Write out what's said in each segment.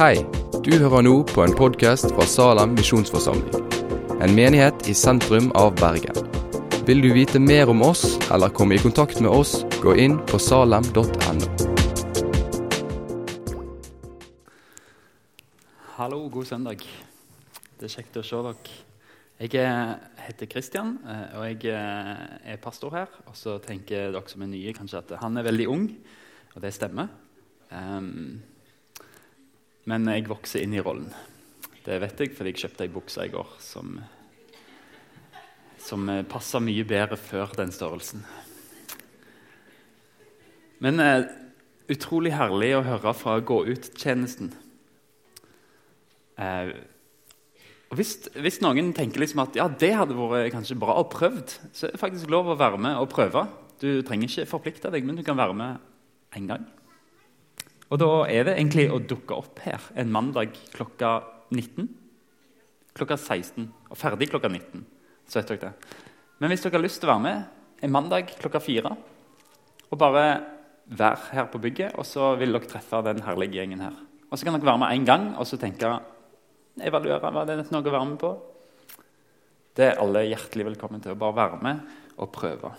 Hei, du hører nå på en podkast fra Salem misjonsforsamling. En menighet i sentrum av Bergen. Vil du vite mer om oss eller komme i kontakt med oss, gå inn på salem.no. Hallo, god søndag. Det er kjekt å se dere. Jeg eh, heter Kristian, eh, og jeg eh, er pastor her. Og så tenker dere som er nye, kanskje at han er veldig ung, og det stemmer. Um, men jeg vokser inn i rollen. Det vet jeg, fordi jeg kjøpte ei bukse i går som, som passa mye bedre før den størrelsen. Men eh, utrolig herlig å høre fra Gå ut-tjenesten. Eh, og hvis, hvis, noen tenker liksom at ja, det hadde vært kanskje bra å prøvd, så er det faktisk lov å være med og prøve. Du trenger ikke forplikte deg, men du kan være med én gang. Og da er det egentlig å dukke opp her en mandag klokka 19. Klokka 16. Og ferdig klokka 19. Så vet dere det. Men hvis dere har lyst til å være med en mandag klokka 4, og bare være her på bygget, og så vil dere treffe den herlige gjengen her. Og så kan dere være med én gang og så tenke evaluere hva det er noe å være med på. Det er alle hjertelig velkommen til å bare være med og prøve.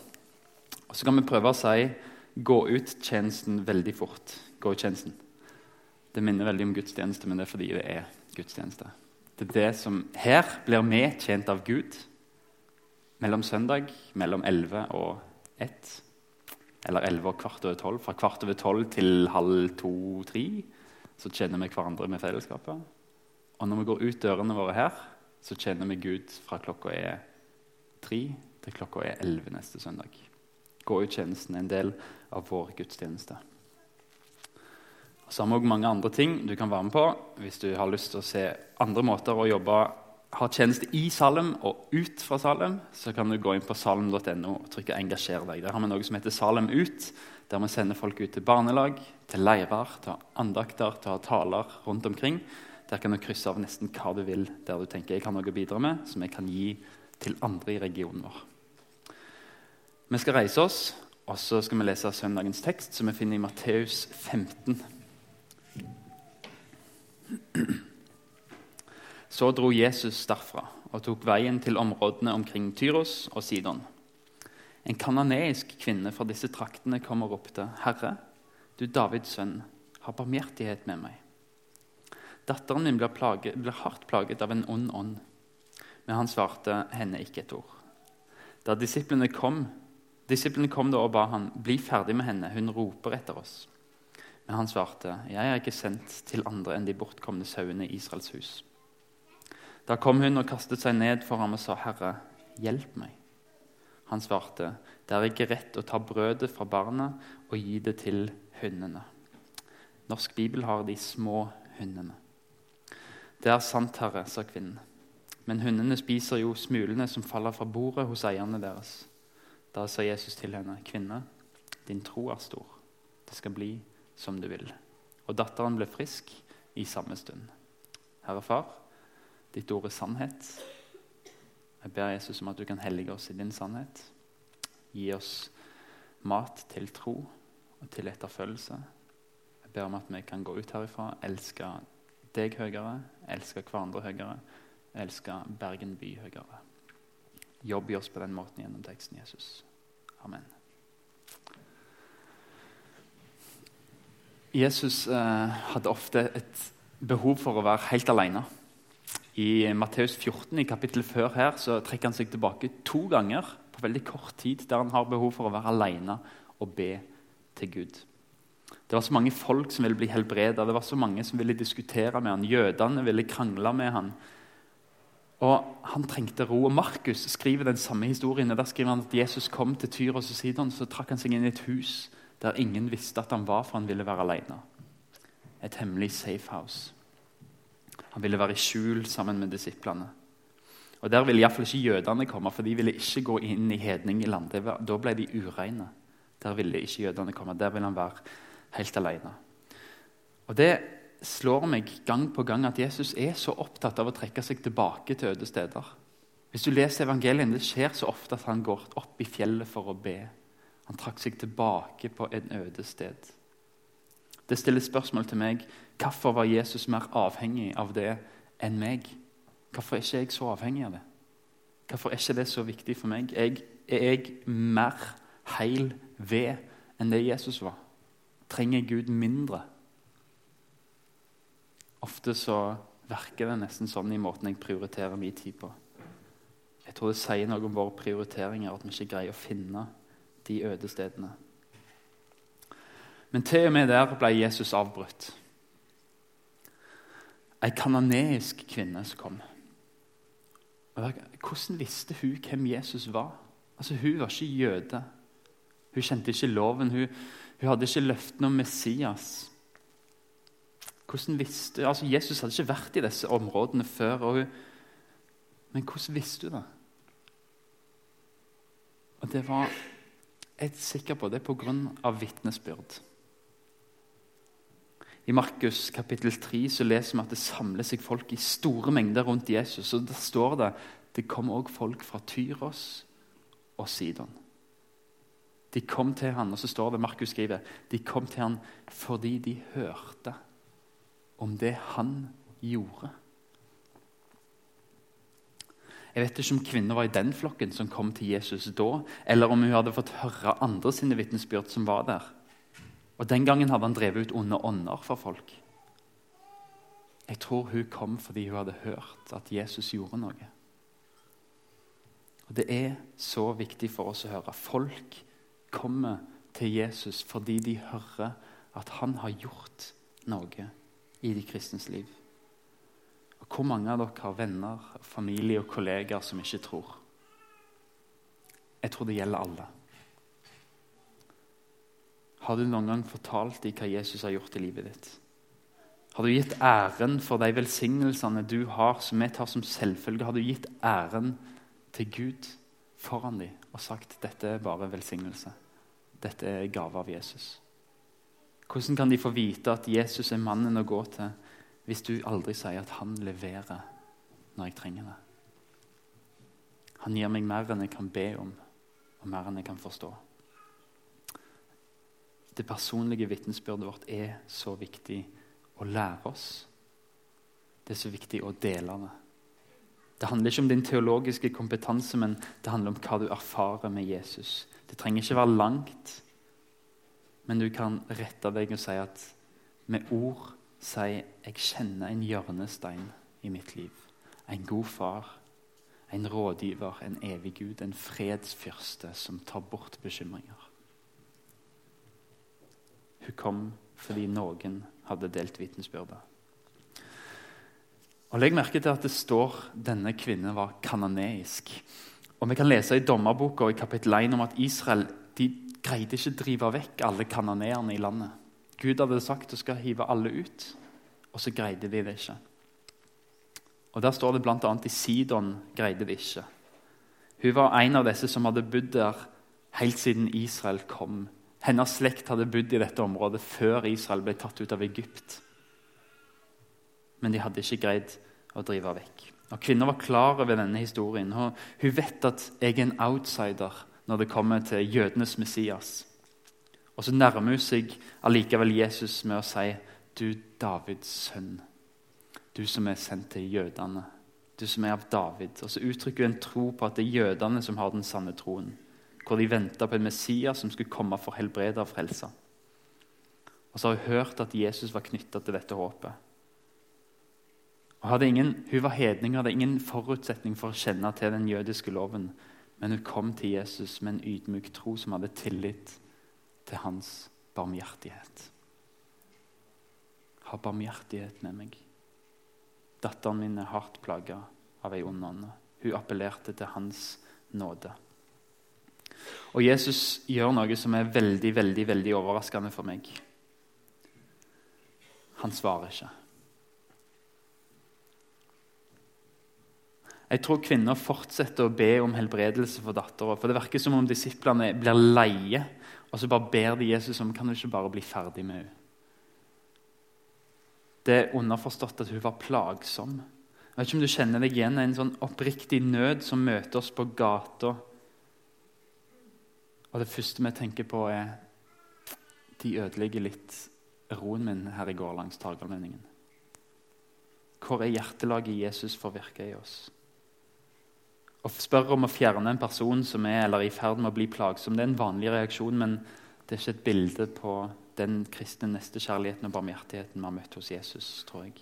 Og Så kan vi prøve å si 'gå ut'-tjenesten veldig fort Gå tjenesten. Det minner veldig om gudstjeneste, men det er fordi det er gudstjeneste. Det er det som Her blir vi tjent av Gud mellom søndag mellom 11 og 1. Eller 11 og kvart over 12. Fra kvart over 12 til halv to-tre så tjener vi hverandre med fellesskapet. Og når vi går ut dørene våre her, så tjener vi Gud fra klokka er tre til klokka er 11 neste søndag. Gå ut tjenesten en del av vår gudstjeneste. Så har vi også mange andre ting du kan være med på hvis du har lyst til å se andre måter å jobbe ha tjeneste i Salem og ut fra Salem, så kan du gå inn på salem.no og trykke 'engasjer deg'. Der har vi noe som heter Salem ut, der vi sender folk ut til barnelag, til leirer, til andakter, til taler rundt omkring. Der kan du krysse av nesten hva du vil der du tenker jeg har noe å bidra med, som jeg kan gi til andre i regionen vår. Vi skal reise oss, og så skal vi lese søndagens tekst, som vi finner i Matteus 15. Så dro Jesus derfra og tok veien til områdene omkring Tyros og Sidon. En kanoneisk kvinne fra disse traktene kom og ropte, 'Herre, du Davids sønn, ha barmhjertighet med meg.' Datteren min blir, plaget, blir, hardt plaget av en ond ånd. Men han svarte henne ikke et ord. Da disiplene kom, disiplene kom da og ba han, 'Bli ferdig med henne, hun roper etter oss.' Men han svarte, 'Jeg er ikke sendt til andre enn de bortkomne sauene i Israels hus.' Da kom hun og kastet seg ned for ham og sa, 'Herre, hjelp meg.' Han svarte, 'Det er ikke rett å ta brødet fra barna og gi det til hundene.' Norsk bibel har de små hundene. Det er sant, Herre, sa kvinnen. Men hundene spiser jo smulene som faller fra bordet hos eierne deres. Da sa Jesus til henne, 'Kvinne, din tro er stor. Det skal bli som du vil. Og datteren ble frisk i samme stund. Herre Far, ditt ord er sannhet. Jeg ber Jesus om at du kan hellige oss i din sannhet. Gi oss mat til tro og til etterfølgelse. Jeg ber om at vi kan gå ut herifra, elske deg høyere, elske hverandre høyere, elske Bergen by høyere. Jobb i oss på den måten gjennom teksten Jesus. Amen. Jesus eh, hadde ofte et behov for å være helt alene. I Matteus 14, i kapittelet før her, så trekker han seg tilbake to ganger på veldig kort tid, der han har behov for å være alene og be til Gud. Det var så mange folk som ville bli helbreda, det var så mange som ville diskutere med han. Jødene ville krangle med han. Og Han trengte ro. og Markus skriver den samme historien. og Der skriver han at Jesus kom til Tyros og Sidon, så trakk han seg inn i et hus der ingen visste at han var, for han ville være alene. Et hemmelig safe house. Han ville være i skjul sammen med disiplene. Og Der ville iallfall ikke jødene komme, for de ville ikke gå inn i hedningeland. Da ble de ureine. Der ville ikke jødene komme. Der ville han være helt alene. Og Det slår meg gang på gang at Jesus er så opptatt av å trekke seg tilbake til øde steder. Hvis du leser evangelien, Det skjer så ofte at han går opp i fjellet for å be. Han trakk seg tilbake på en øde sted. Det stiller spørsmål til meg hvorfor var Jesus mer avhengig av det enn meg. Hvorfor er ikke jeg så avhengig av det? Hvorfor er ikke det så viktig for meg? Jeg, er jeg mer heil ved enn det Jesus var? Trenger Gud mindre? Ofte så virker det nesten sånn i måten jeg prioriterer min tid på. Jeg tror det sier noe om våre prioriteringer at vi ikke greier å finne de øde stedene. Men til og med der ble Jesus avbrutt. Ei kanoneisk kvinne som kom. Hvordan visste hun hvem Jesus var? Altså, Hun var ikke jøde. Hun kjente ikke loven. Hun, hun hadde ikke løftene om Messias. Hvordan visste, altså Jesus hadde ikke vært i disse områdene før. Hun, men hvordan visste hun det? Og det var jeg er sikker på det er pga. vitnesbyrd. I Markus kapittel 3 så leser vi at det samler seg folk i store mengder rundt Jesus. og Der står det det kom òg folk fra Tyros og Sidon. De kom til han, og så står det Markus skriver, de kom til han fordi de hørte om det han gjorde. Jeg vet ikke om kvinner var i den flokken som kom til Jesus da, eller om hun hadde fått høre andre sine vitnesbyrd som var der. Og Den gangen hadde han drevet ut onde ånder for folk. Jeg tror hun kom fordi hun hadde hørt at Jesus gjorde noe. Og Det er så viktig for oss å høre. Folk kommer til Jesus fordi de hører at han har gjort noe i de kristnes liv. Og Hvor mange av dere har venner, familie og kollegaer som ikke tror? Jeg tror det gjelder alle. Har du noen gang fortalt dem hva Jesus har gjort i livet ditt? Har du gitt æren for de velsignelsene du har, som vi tar som selvfølge? Har du gitt æren til Gud foran dem og sagt dette er bare velsignelse? Dette er gave av Jesus. Hvordan kan de få vite at Jesus er mannen å gå til, hvis du aldri sier at han leverer når jeg trenger det? Han gir meg mer enn jeg kan be om, og mer enn jeg kan forstå. Det personlige vitnesbyrdet vårt er så viktig å lære oss. Det er så viktig å dele det. Det handler ikke om din teologiske kompetanse, men det handler om hva du erfarer med Jesus. Det trenger ikke være langt. Men du kan rette deg og si at med ord si jeg kjenner en hjørnestein i mitt liv. En god far, en rådgiver, en evig Gud, en fredsfyrste som tar bort bekymringer. Hun kom fordi noen hadde delt vitnesbyrdet. Og Legg merke til at det står denne kvinnen var kanoneisk. Og Vi kan lese i dommerboka i kapittel 1 om at Israel de greide ikke drive vekk alle kanoneerne i landet. Gud hadde sagt du skal hive alle ut, og så greide de det ikke. Og Der står det bl.a. i Sidon greide de ikke. Hun var en av disse som hadde bodd der helt siden Israel kom. Hennes slekt hadde bodd i dette området før Israel ble tatt ut av Egypt. Men de hadde ikke greid å drive vekk. Og Kvinner var klar over denne historien. Hun vet at jeg er en outsider når det kommer til jødenes Messias. Og så nærmer hun seg allikevel Jesus med å si, 'Du Davids sønn, du som er sendt til jødene, du som er av David.' Og så uttrykker hun en tro på at det er jødene som har den sanne troen. Hvor de venta på en Messias som skulle komme for å helbrede og frelse. Og så har hun hørt at Jesus var knytta til dette håpet. Og ingen, hun var hedning og hadde ingen forutsetning for å kjenne til den jødiske loven. Men hun kom til Jesus med en ydmyk tro som hadde tillit til hans barmhjertighet. Ha barmhjertighet med meg. Datteren min er hardt plaga av ei ond ånde. Hun appellerte til hans nåde. Og Jesus gjør noe som er veldig, veldig, veldig overraskende for meg. Han svarer ikke. Jeg tror kvinner fortsetter å be om helbredelse for dattera. For det virker som om disiplene blir leie, og så bare ber de Jesus om kan du ikke bare bli ferdig med henne. Det er underforstått at hun var plagsom. Jeg vet ikke om du kjenner deg igjen en sånn oppriktig nød som møter oss på gata. Og det første vi tenker på, er de ødelegger litt roen min her i går langs Targallmenningen? Hvor er hjertelaget Jesus forvirka i oss? Å spørre om å fjerne en person som er eller er i ferd med å bli plagsom, det er en vanlig reaksjon, men det er ikke et bilde på den kristne nestekjærligheten og barmhjertigheten vi har møtt hos Jesus, tror jeg.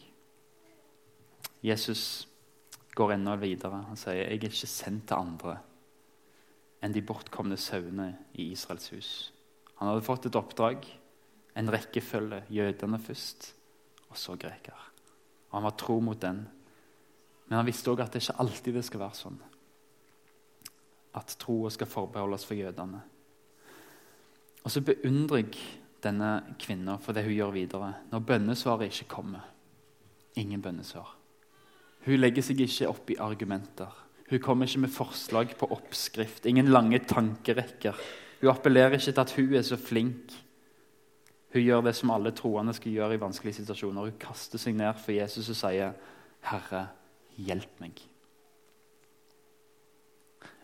Jesus går enda videre. Han sier, 'Jeg er ikke sendt til andre enn de bortkomne sauene i Israels hus'. Han hadde fått et oppdrag, en rekkefølge. Jødene først, og så greker. Og Han var tro mot den. Men han visste òg at det ikke alltid det skal være sånn. At troa skal forbeholdes for jødene. Og så beundrer jeg denne kvinna for det hun gjør videre. Når bønnesvaret ikke kommer. Ingen bønnesvar. Hun legger seg ikke opp i argumenter. Hun kommer ikke med forslag på oppskrift. Ingen lange tankerekker. Hun appellerer ikke til at hun er så flink. Hun gjør det som alle troende skal gjøre i vanskelige situasjoner. Hun kaster seg ned for Jesus og sier, 'Herre, hjelp meg'.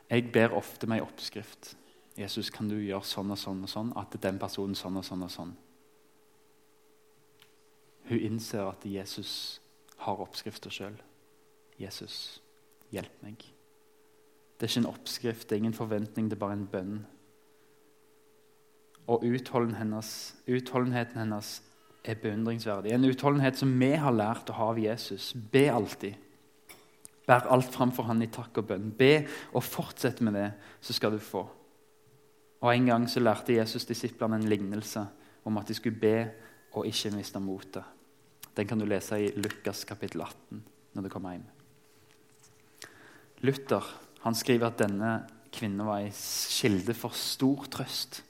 Jeg ber ofte meg oppskrift. 'Jesus, kan du gjøre sånn og sånn og sånn?' At den personen sånn og sånn og sånn. Hun innser at Jesus har oppskrifter sjøl. 'Jesus, hjelp meg'. Det er ikke en oppskrift, det er ingen forventning, det er bare en bønn. Og utholdenheten hennes, utholdenheten hennes er beundringsverdig. En utholdenhet som vi har lært å ha av Jesus. Be alltid. Bær alt framfor han i takk og bønn. Be og fortsett med det, så skal du få. Og En gang så lærte Jesus disiplene en lignelse om at de skulle be og ikke miste motet. Den kan du lese i Lukas kapittel 18 når du kommer hjem. Luther han skriver at denne kvinnen var ei kilde for stor trøst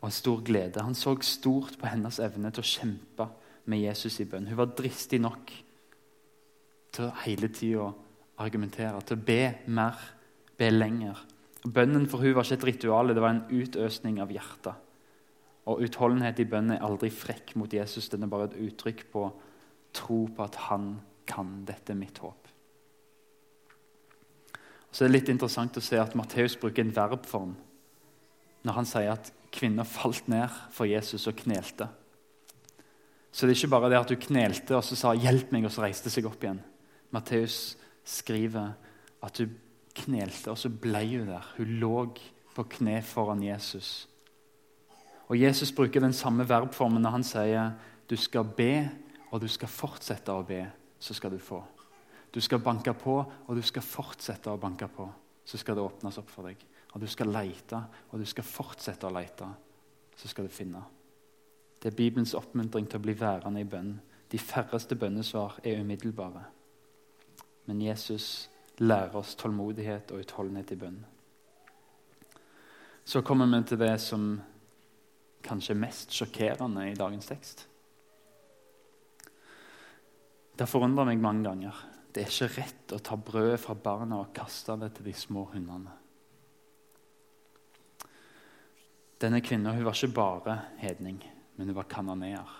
og stor glede. Han så stort på hennes evne til å kjempe med Jesus i bønn. Hun var dristig nok til å hele tida argumentere, til å be mer, be lenger. Bønnen for hun var ikke et ritual, det var en utøsning av hjertet. Og Utholdenhet i bønnen er aldri frekk mot Jesus, den er bare et uttrykk på tro på at han kan. Dette mitt håp. Så er det litt interessant å se at Matteus bruker en verbform når han sier at kvinner falt ned for Jesus og knelte. Så det er ikke bare det at hun knelte og så sa 'hjelp meg', og så reiste seg opp igjen. Matteus skriver at hun knelte, og så ble hun der. Hun lå på kne foran Jesus. Og Jesus bruker den samme verbformen når han sier du skal be, og du skal fortsette å be, så skal du få. Du skal banke på, og du skal fortsette å banke på. Så skal det åpnes opp for deg. Og du skal lete, og du skal fortsette å lete. Så skal du finne. Det er Bibelens oppmuntring til å bli værende i bønn. De færreste bønnesvar er umiddelbare. Men Jesus lærer oss tålmodighet og utholdenhet i bønn. Så kommer vi til det som kanskje er mest sjokkerende i dagens tekst. Det har forundra meg mange ganger. Det er ikke rett å ta brødet fra barna og kaste det til de små hundene. Denne kvinnen var ikke bare hedning, men hun var kanoneer.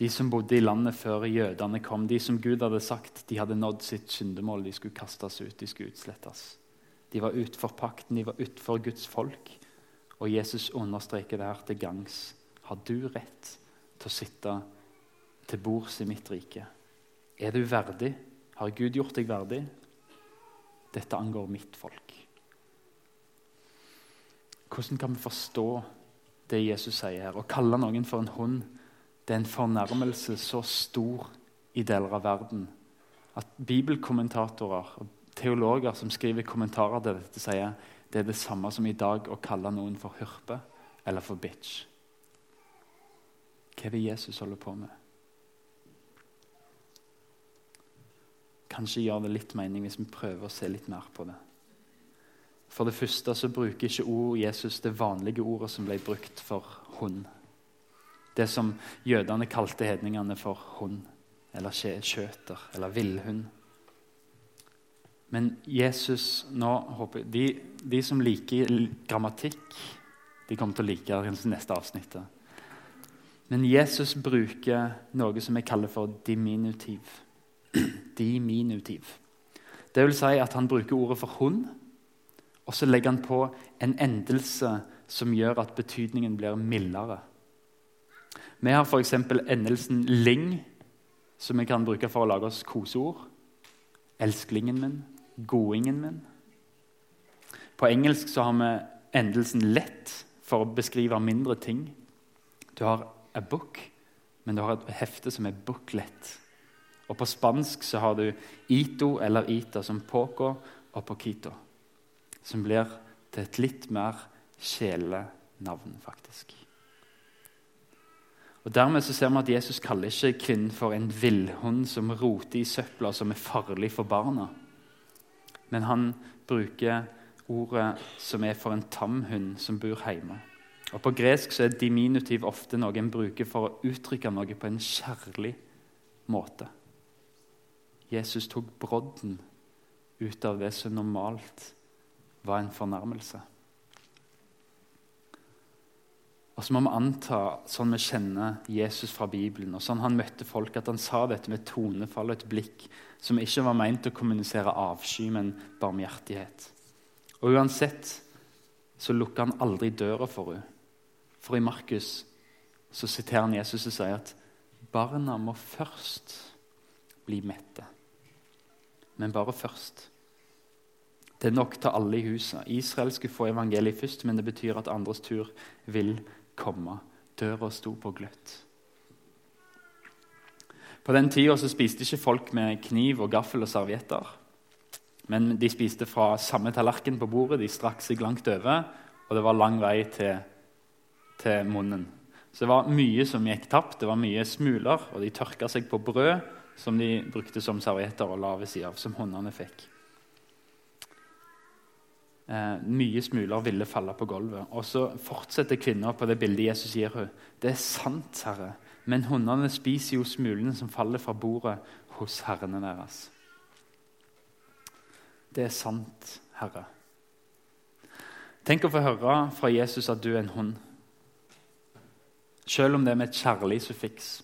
De som bodde i landet før jødene kom, de som Gud hadde sagt de hadde nådd sitt syndemål, de skulle kastes ut, de skulle utslettes. De var utenfor pakten, de var utenfor Guds folk. Og Jesus understreker det her til gangs. Har du rett til å sitte til bords i mitt rike? Er du verdig? Har Gud gjort deg verdig? Dette angår mitt folk. Hvordan kan vi forstå det Jesus sier her? Å kalle noen for en hund det er en fornærmelse så stor i deler av verden at bibelkommentatorer og teologer som skriver kommentarer til dette, sier det er det samme som i dag å kalle noen for hyrpe eller for bitch. Hva er det Jesus holder på med? Kanskje gjør det litt mening hvis vi prøver å se litt mer på det. For det første så bruker ikke ord Jesus det vanlige ordet som ble brukt for hund. Det som jødene kalte hedningene for hund, eller skjøter, eller villhund. Men Jesus nå håper de, de, som liker grammatikk, de kommer til å like det neste avsnittet. Men Jesus bruker noe som jeg kaller for diminutiv diminutiv. Det vil si at han bruker ordet for hund, og så legger han på en endelse som gjør at betydningen blir mildere. Vi har f.eks. endelsen 'ling', som vi kan bruke for å lage oss koseord. Elsklingen min, godingen min. På engelsk så har vi endelsen 'lett' for å beskrive mindre ting. Du har 'a book', men du har et hefte som er 'booklet'. Og På spansk så har du 'ito' eller 'ita' som 'poco' og 'poquito', som blir til et litt mer sjelenavn, faktisk. Og Dermed så ser vi at Jesus kaller ikke kvinnen for en villhund som roter i søpla, som er farlig for barna. Men han bruker ordet som er for en tam hund som bor hjemme. Og På gresk så er diminutiv ofte noe en bruker for å uttrykke noe på en kjærlig måte. Jesus tok brodden ut av det som normalt var en fornærmelse. Og så må vi anta, sånn vi kjenner Jesus fra Bibelen, og sånn han møtte folk, at han sa dette med tonefall og et blikk som ikke var meint å kommunisere avsky, men barmhjertighet. Og uansett så lukker han aldri døra for henne. For i Markus så siterer han Jesus og sier at barna må først bli mette. Men bare først. Det er nok til alle i huset. Israel skulle få evangeliet først, men det betyr at andres tur vil komme. Døra sto på gløtt. På den tida spiste ikke folk med kniv og gaffel og servietter. Men de spiste fra samme tallerken på bordet. De strakk seg langt over, og det var lang vei til, til munnen. Så det var mye som gikk tapt. Det var mye smuler, og de tørka seg på brød som de brukte som servietter og la ved sida av, som hundene fikk. Eh, mye smuler ville falle på gulvet. Og så fortsetter kvinna på det bildet Jesus gir henne. Det er sant, Herre, men hundene spiser jo smulene som faller fra bordet hos herrene deres. Det er sant, Herre. Tenk å få høre fra Jesus at du er en hund. Selv om det er med et kjærlig suffiks,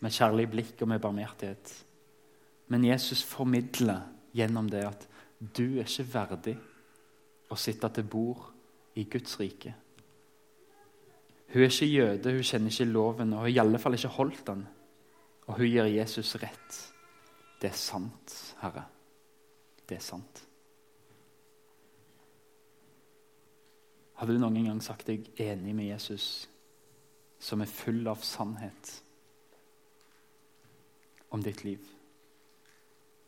med kjærlig blikk og med barmhjertighet. Men Jesus formidler gjennom det at du er ikke verdig å sitte til bord i Guds rike. Hun er ikke jøde, hun kjenner ikke loven og har i alle fall ikke holdt den. Og hun gir Jesus rett. Det er sant, Herre. Det er sant. Hadde du noen gang sagt deg enig med Jesus, som er full av sannhet om ditt liv?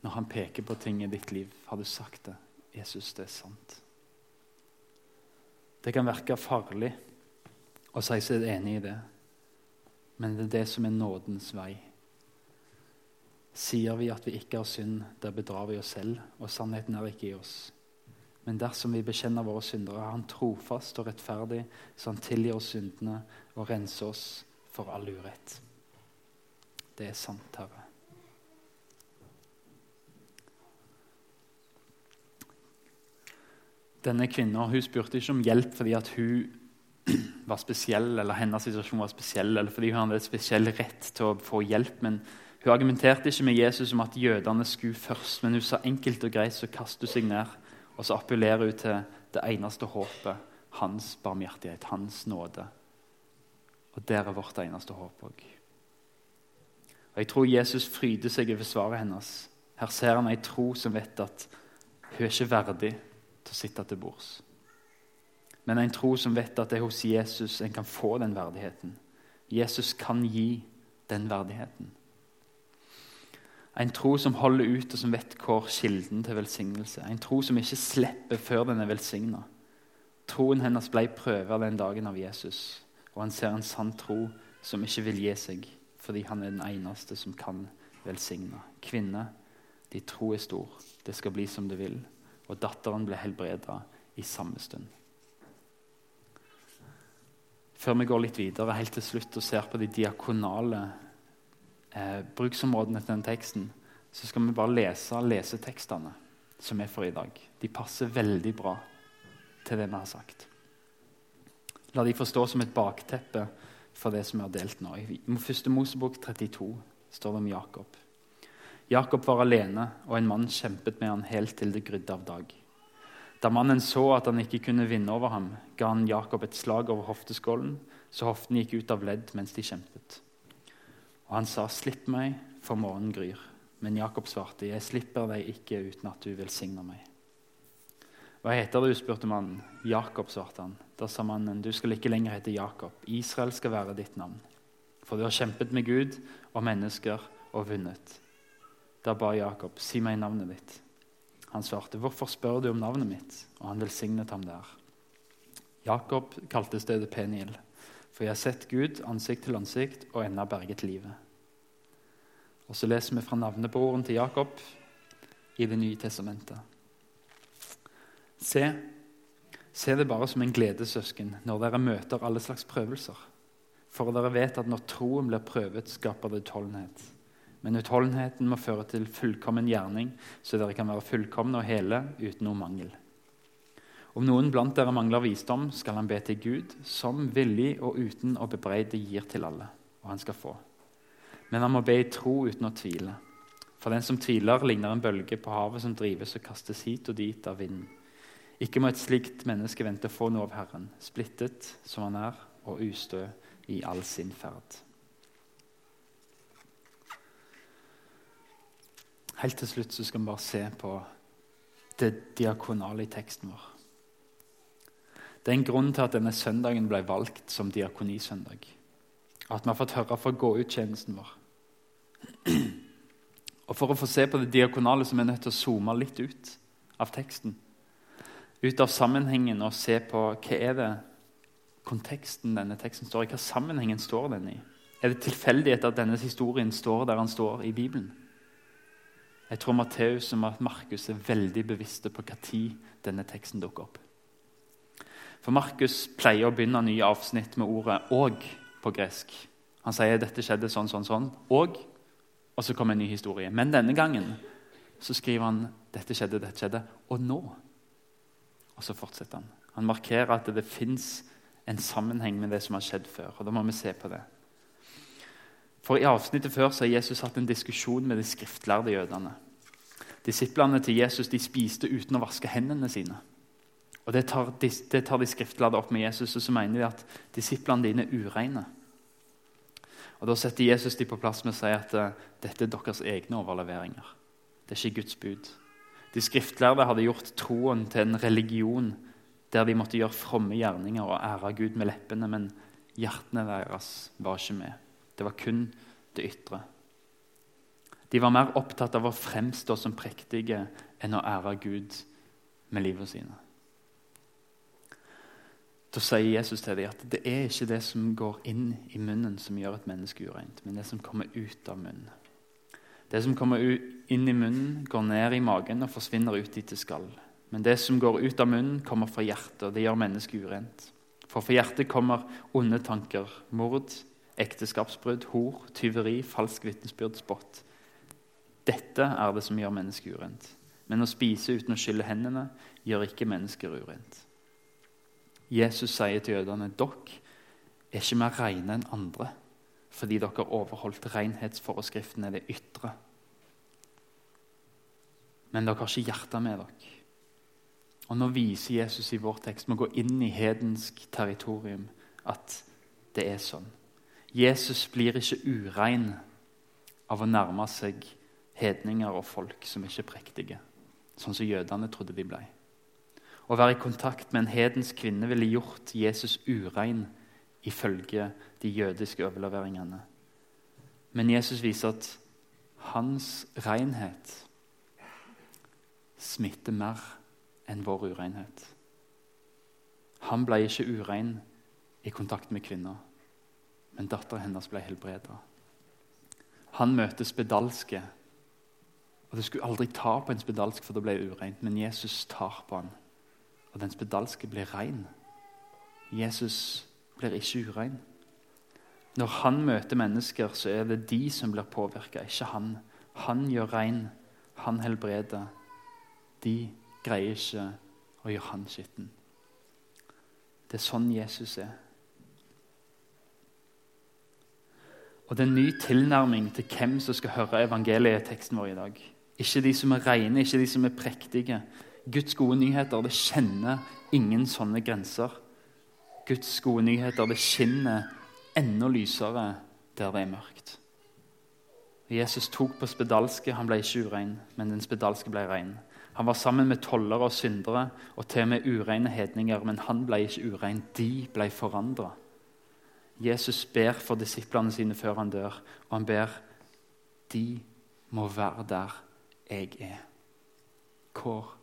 Når han peker på ting i ditt liv, har du sagt det. Jesus, det er sant. Det kan virke farlig å si seg enig i det, men det er det som er nådens vei. Sier vi at vi ikke har synd, der bedrar vi oss selv, og sannheten er ikke i oss. Men dersom vi bekjenner våre syndere, er Han trofast og rettferdig, så Han tilgir oss syndene og renser oss for all urett. Det er sant, Herre. Denne kvinna spurte ikke om hjelp fordi hun var spesiell, eller hennes situasjon var spesiell, eller fordi hun hadde et spesiell rett til å få hjelp. men Hun argumenterte ikke med Jesus om at jødene skulle først, men hun sa enkelt og greit så kaster hun seg ned og så appellerer hun til det eneste håpet, hans barmhjertighet, hans nåde. Og der er vårt eneste håp òg. Jeg tror Jesus fryder seg over svaret hennes. Her ser han ei tro som vet at hun er ikke verdig til å sitte til bords. Men en tro som vet at det er hos Jesus en kan få den verdigheten. Jesus kan gi den verdigheten. En tro som holder ut, og som vet hvor kilden til velsignelse En tro som ikke slipper før den er velsigna. Troen hennes ble prøvet den dagen av Jesus, og han ser en sann tro som ikke vil gi seg, fordi han er den eneste som kan velsigne. Kvinne, de tro er stor. Det skal bli som det vil og datteren ble helbreda i samme stund. Før vi går litt videre helt til slutt og ser på de diakonale eh, bruksområdene til den teksten, så skal vi bare lese lesetekstene som er for i dag. De passer veldig bra til det vi har sagt. La de forstå som et bakteppe for det som vi har delt nå. I første Mosebok 32 står det om Jakob. Jakob var alene, og en mann kjempet med han helt til det grydde av dag. Da mannen så at han ikke kunne vinne over ham, ga han Jakob et slag over hofteskålen så hoften gikk ut av ledd mens de kjempet. Og han sa, 'Slipp meg, for morgenen gryr.' Men Jakob svarte, 'Jeg slipper deg ikke uten at du velsigner meg.' Hva heter du? spurte mannen. Jakob, svarte han. Da sa mannen, du skal ikke lenger hete Jakob. Israel skal være ditt navn. For du har kjempet med Gud og mennesker og vunnet. Da ba Jakob, si meg navnet ditt. Han svarte, hvorfor spør du om navnet mitt? Og han velsignet ham der. Jakob kalte stedet Peniel, for jeg har sett Gud ansikt til ansikt og ennå berget livet. Og så leser vi fra navnebroren til Jakob i Det nye testamentet. Se, se det bare som en glede, søsken, når dere møter alle slags prøvelser. For dere vet at når troen blir prøvet, skaper det utholdenhet. Men utholdenheten må føre til fullkommen gjerning, så dere kan være fullkomne og hele uten noe mangel. Om noen blant dere mangler visdom, skal han be til Gud, som villig og uten å bebreide gir til alle, og han skal få. Men han må be i tro uten å tvile. For den som tviler, ligner en bølge på havet som drives og kastes hit og dit av vinden. Ikke må et slikt menneske vente å få noe av Herren, splittet som han er, og ustø i all sin ferd. Helt til slutt så skal vi bare se på det diakonale i teksten vår. Det er en grunn til at denne søndagen ble valgt som diakonisøndag. At vi har fått høre fra gå ut-tjenesten vår. Og For å få se på det diakonale så er vi nødt til å zoome litt ut av teksten ut av sammenhengen og se på hva er det konteksten denne teksten står i. Hva sammenhengen står den i? Er det tilfeldighet at denne historien står der han står i Bibelen? Jeg tror Matteus og Markus er veldig bevisste på når denne teksten dukker opp. For Markus pleier å begynne nye avsnitt med ordet 'og' på gresk. Han sier dette skjedde sånn, sånn, sånn, og, og så kommer en ny historie. Men denne gangen så skriver han dette skjedde, dette skjedde, og nå. Og så fortsetter han. Han markerer at det fins en sammenheng med det som har skjedd før. og Da må vi se på det. For I avsnittet før så har Jesus hatt en diskusjon med de skriftlærde jødene. Disiplene til Jesus de spiste uten å vaske hendene sine. Og Det tar de, det tar de skriftlærde opp med Jesus, og så mener de at disiplene dine er ureine. Og Da setter Jesus de på plass med å si at uh, dette er deres egne overleveringer. Det er ikke Guds bud. De skriftlærde hadde gjort troen til en religion der de måtte gjøre fromme gjerninger og ære Gud med leppene, men hjertene deres var ikke med. Det var kun det ytre. De var mer opptatt av å fremstå som prektige enn å ære Gud med livet sine. Da sier Jesus til dem at det er ikke det som går inn i munnen, som gjør et menneske ureint, men det som kommer ut av munnen. Det som kommer inn i munnen, går ned i magen og forsvinner ut dit det skal. Men det som går ut av munnen, kommer fra hjertet, og det gjør mennesket urent. For fra hjertet kommer onde tanker, mord, ekteskapsbrudd, hor, tyveri, falsk vitnesbyrd, spott. Dette er det som gjør mennesket urent. Men å spise uten å skylle hendene gjør ikke mennesker urent. Jesus sier til jødene dere er ikke mer rene enn andre fordi dere har overholdt renhetsforeskriftene det ytre. Men dere har ikke hjertet med dere. Og Nå viser Jesus i vår tekst å gå inn i hedensk territorium at det er sånn. Jesus blir ikke urein av å nærme seg hedninger og folk som ikke er prektige, sånn som jødene trodde de ble. Å være i kontakt med en hedensk kvinne ville gjort Jesus urein ifølge de jødiske overleveringene. Men Jesus viser at hans renhet smitter mer enn vår urenhet. Han ble ikke urein i kontakt med kvinner, men datteren hennes ble helbreda. Han møter spedalske. Og Det skulle aldri ta på en spedalsk, for det ble ureint, men Jesus tar på han, og den spedalske blir rein. Jesus blir ikke urein. Når han møter mennesker, så er det de som blir påvirka, ikke han. Han gjør rein, han helbreder. De greier ikke å gjøre han skitten. Det er sånn Jesus er. Og Det er en ny tilnærming til hvem som skal høre evangeliet i teksten vår i dag. Ikke de som er rene, ikke de som er prektige. Guds gode nyheter det kjenner ingen sånne grenser. Guds gode nyheter det skinner enda lysere der det er mørkt. Jesus tok på spedalske. Han ble ikke urein, men den spedalske ble rein. Han var sammen med tollere og syndere og til og med ureine hedninger, men han ble ikke urein. De ble forandra. Jesus ber for disiplene sine før han dør, og han ber de må være der jeg er. Hvor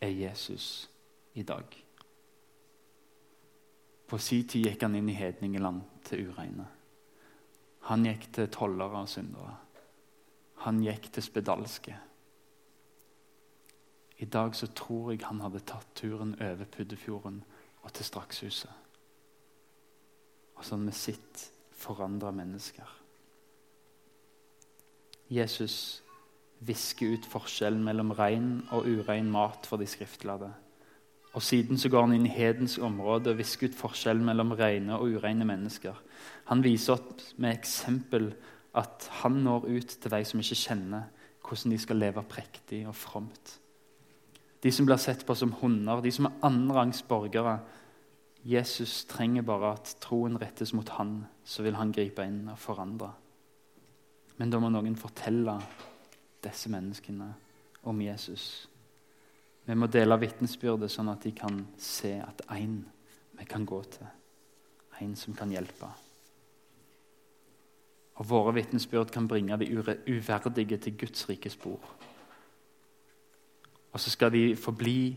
er Jesus i dag? På sin tid gikk han inn i hedningeland til ureine. Han gikk til tollere og syndere. Han gikk til spedalske. I dag så tror jeg han hadde tatt turen over Puddefjorden og til Strakshuset. Og sånn med sitt forandra mennesker. Jesus visker ut forskjellen mellom ren og urein mat for de skriftlærde. Og Siden så går han inn i hedens område og visker ut forskjellen mellom rene og ureine mennesker. Han viser opp med eksempel at han når ut til de som ikke kjenner hvordan de skal leve prektig og fromt. De som blir sett på som hunder, de som er annenrangs borgere. Jesus trenger bare at troen rettes mot han, så vil han gripe inn og forandre. Men da må noen fortelle disse menneskene om Jesus. Vi må dele vitnesbyrdet, sånn at de kan se at én vi kan gå til. En som kan hjelpe. Og Våre vitnesbyrd kan bringe de uverdige til Guds rike spor. Og så skal de få bli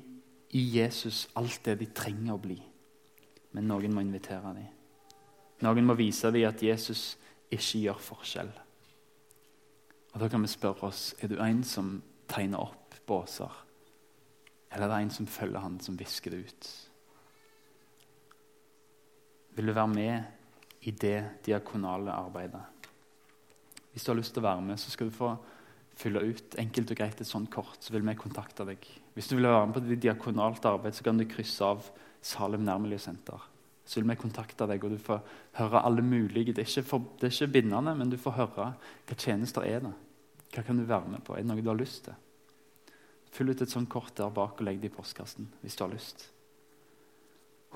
i Jesus alt det de trenger å bli. Men noen må invitere dem. Noen må vise dem at Jesus ikke gjør forskjell. Og Da kan vi spørre oss er du en som tegner opp båser, eller er det en som følger han som visker det ut? Vil du være med i det diakonale arbeidet? Hvis du har lyst til å være med, så skal du få fylle ut enkelt og greit et sånt kort, så vil vi kontakte deg. Hvis du vil være med på det diakonalt arbeid, så kan du krysse av Salem nærmiljøsenter. Så vil vi kontakte deg, og du får høre alle mulige Det er ikke, for, det er ikke bindende, men du får høre hva tjenester er det Hva kan du være med på? Er det noe du har lyst til? Fyll ut et sånt kort der bak og legg det i postkassen hvis du har lyst.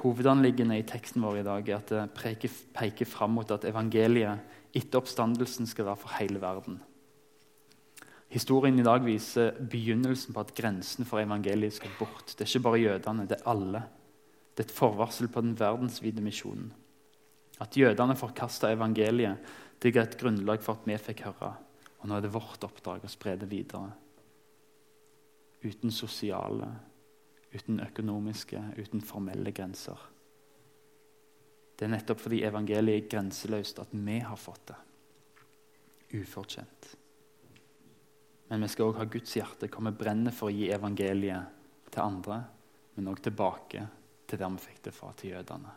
Hovedanliggende i teksten vår i dag er at det peker, peker fram mot at evangeliet etter oppstandelsen skal være for hele verden. Historien i dag viser begynnelsen på at grensen for evangeliet skal bort. Det er ikke bare jødene, det er alle. Det er et forvarsel på den verdensvide misjonen. At jødene forkasta evangeliet, det ga et grunnlag for at vi fikk høre. Og nå er det vårt oppdrag å spre det videre. Uten sosiale, uten økonomiske, uten formelle grenser. Det er nettopp fordi evangeliet er grenseløst at vi har fått det. Ufortjent. Men vi skal òg ha Guds hjerte, vi brenner for å gi evangeliet til andre, men òg tilbake til der vi fikk det fra, til jødene.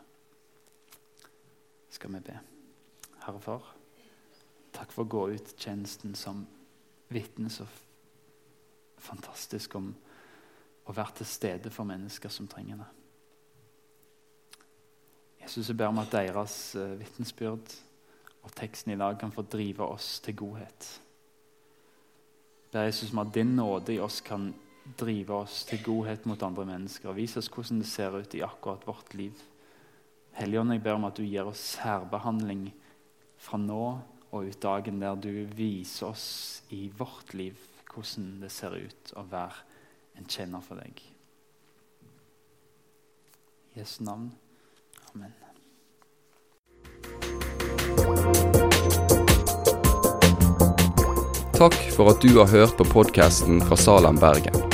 Skal vi be. Herre Far, takk for å gå ut tjenesten som vitne så fantastisk om å være til stede for mennesker som trenger det. Jesus, jeg ber om at deres uh, vitnesbyrd og teksten i dag kan få drive oss til godhet ber Jesus om at din nåde i oss kan drive oss til godhet mot andre mennesker. Vis oss hvordan det ser ut i akkurat vårt liv. Helligånd, jeg ber om at du gir oss særbehandling fra nå og ut dagen, der du viser oss i vårt liv hvordan det ser ut å være en tjener for deg. I Jesu navn. Amen. Takk for at du har hørt på podkasten fra Salem, Bergen.